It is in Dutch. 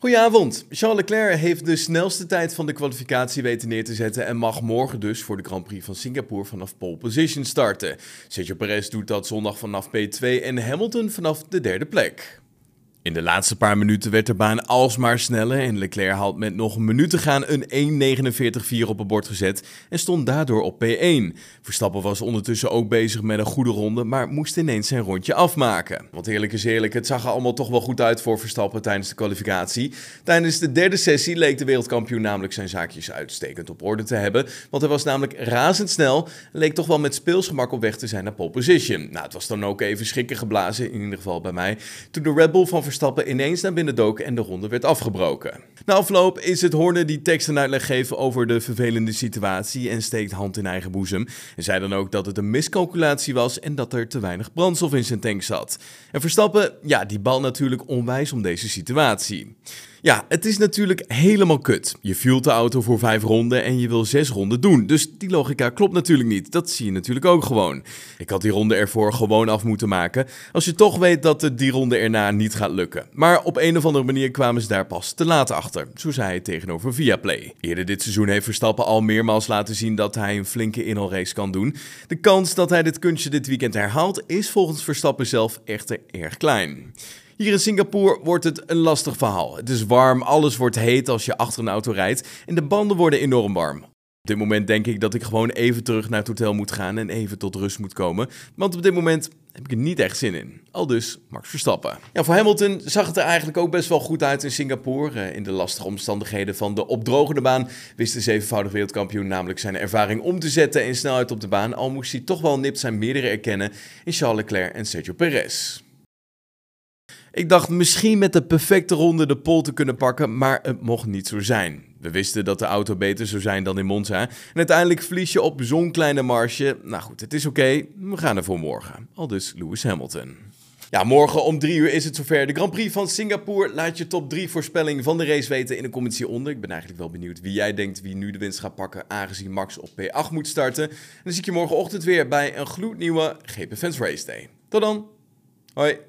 Goedenavond. Charles Leclerc heeft de snelste tijd van de kwalificatie weten neer te zetten en mag morgen dus voor de Grand Prix van Singapore vanaf pole position starten. Sergio Perez doet dat zondag vanaf P2 en Hamilton vanaf de derde plek. In de laatste paar minuten werd de baan alsmaar sneller en Leclerc had met nog een minuut te gaan een 1.49.4 op het bord gezet en stond daardoor op P1. Verstappen was ondertussen ook bezig met een goede ronde, maar moest ineens zijn rondje afmaken. Want eerlijk is eerlijk, het zag er allemaal toch wel goed uit voor Verstappen tijdens de kwalificatie. Tijdens de derde sessie leek de wereldkampioen namelijk zijn zaakjes uitstekend op orde te hebben, want hij was namelijk razendsnel en leek toch wel met speelsgemak op weg te zijn naar pole position. Nou, het was dan ook even schrikken geblazen, in ieder geval bij mij, toen de Red Bull van Verstappen ineens naar binnen dook en de ronde werd afgebroken. Na afloop is het Horner die tekst en uitleg geven over de vervelende situatie en steekt hand in eigen boezem. En zei dan ook dat het een miscalculatie was en dat er te weinig brandstof in zijn tank zat. En Verstappen, ja, die bal natuurlijk onwijs om deze situatie. Ja, het is natuurlijk helemaal kut. Je fuelt de auto voor vijf ronden en je wil zes ronden doen. Dus die logica klopt natuurlijk niet. Dat zie je natuurlijk ook gewoon. Ik had die ronde ervoor gewoon af moeten maken. Als je toch weet dat het die ronde erna niet gaat lukken. Maar op een of andere manier kwamen ze daar pas te laat achter. Zo zei hij tegenover Viaplay. Eerder dit seizoen heeft Verstappen al meermaals laten zien dat hij een flinke inhaalrace kan doen. De kans dat hij dit kunstje dit weekend herhaalt is volgens Verstappen zelf echter erg klein. Hier in Singapore wordt het een lastig verhaal. Het is warm, alles wordt heet als je achter een auto rijdt en de banden worden enorm warm. Op dit moment denk ik dat ik gewoon even terug naar het hotel moet gaan en even tot rust moet komen. Want op dit moment heb ik er niet echt zin in. Al dus Max Verstappen. Ja, voor Hamilton zag het er eigenlijk ook best wel goed uit in Singapore. Eh, in de lastige omstandigheden van de opdrogende baan wist de zevenvoudig wereldkampioen namelijk zijn ervaring om te zetten en snelheid op de baan. Al moest hij toch wel nipt zijn meerdere erkennen in Charles Leclerc en Sergio Perez. Ik dacht misschien met de perfecte ronde de pole te kunnen pakken, maar het mocht niet zo zijn. We wisten dat de auto beter zou zijn dan in Monza. En uiteindelijk verlies je op zo'n kleine marge. Nou goed, het is oké. We gaan er voor morgen. Al dus Lewis Hamilton. Ja, morgen om drie uur is het zover. De Grand Prix van Singapore. Laat je top 3 voorspelling van de race weten in de comments hieronder. Ik ben eigenlijk wel benieuwd wie jij denkt wie nu de winst gaat pakken, aangezien Max op P8 moet starten. En dan zie ik je morgenochtend weer bij een gloednieuwe GP Fans Race Day. Tot dan. Hoi.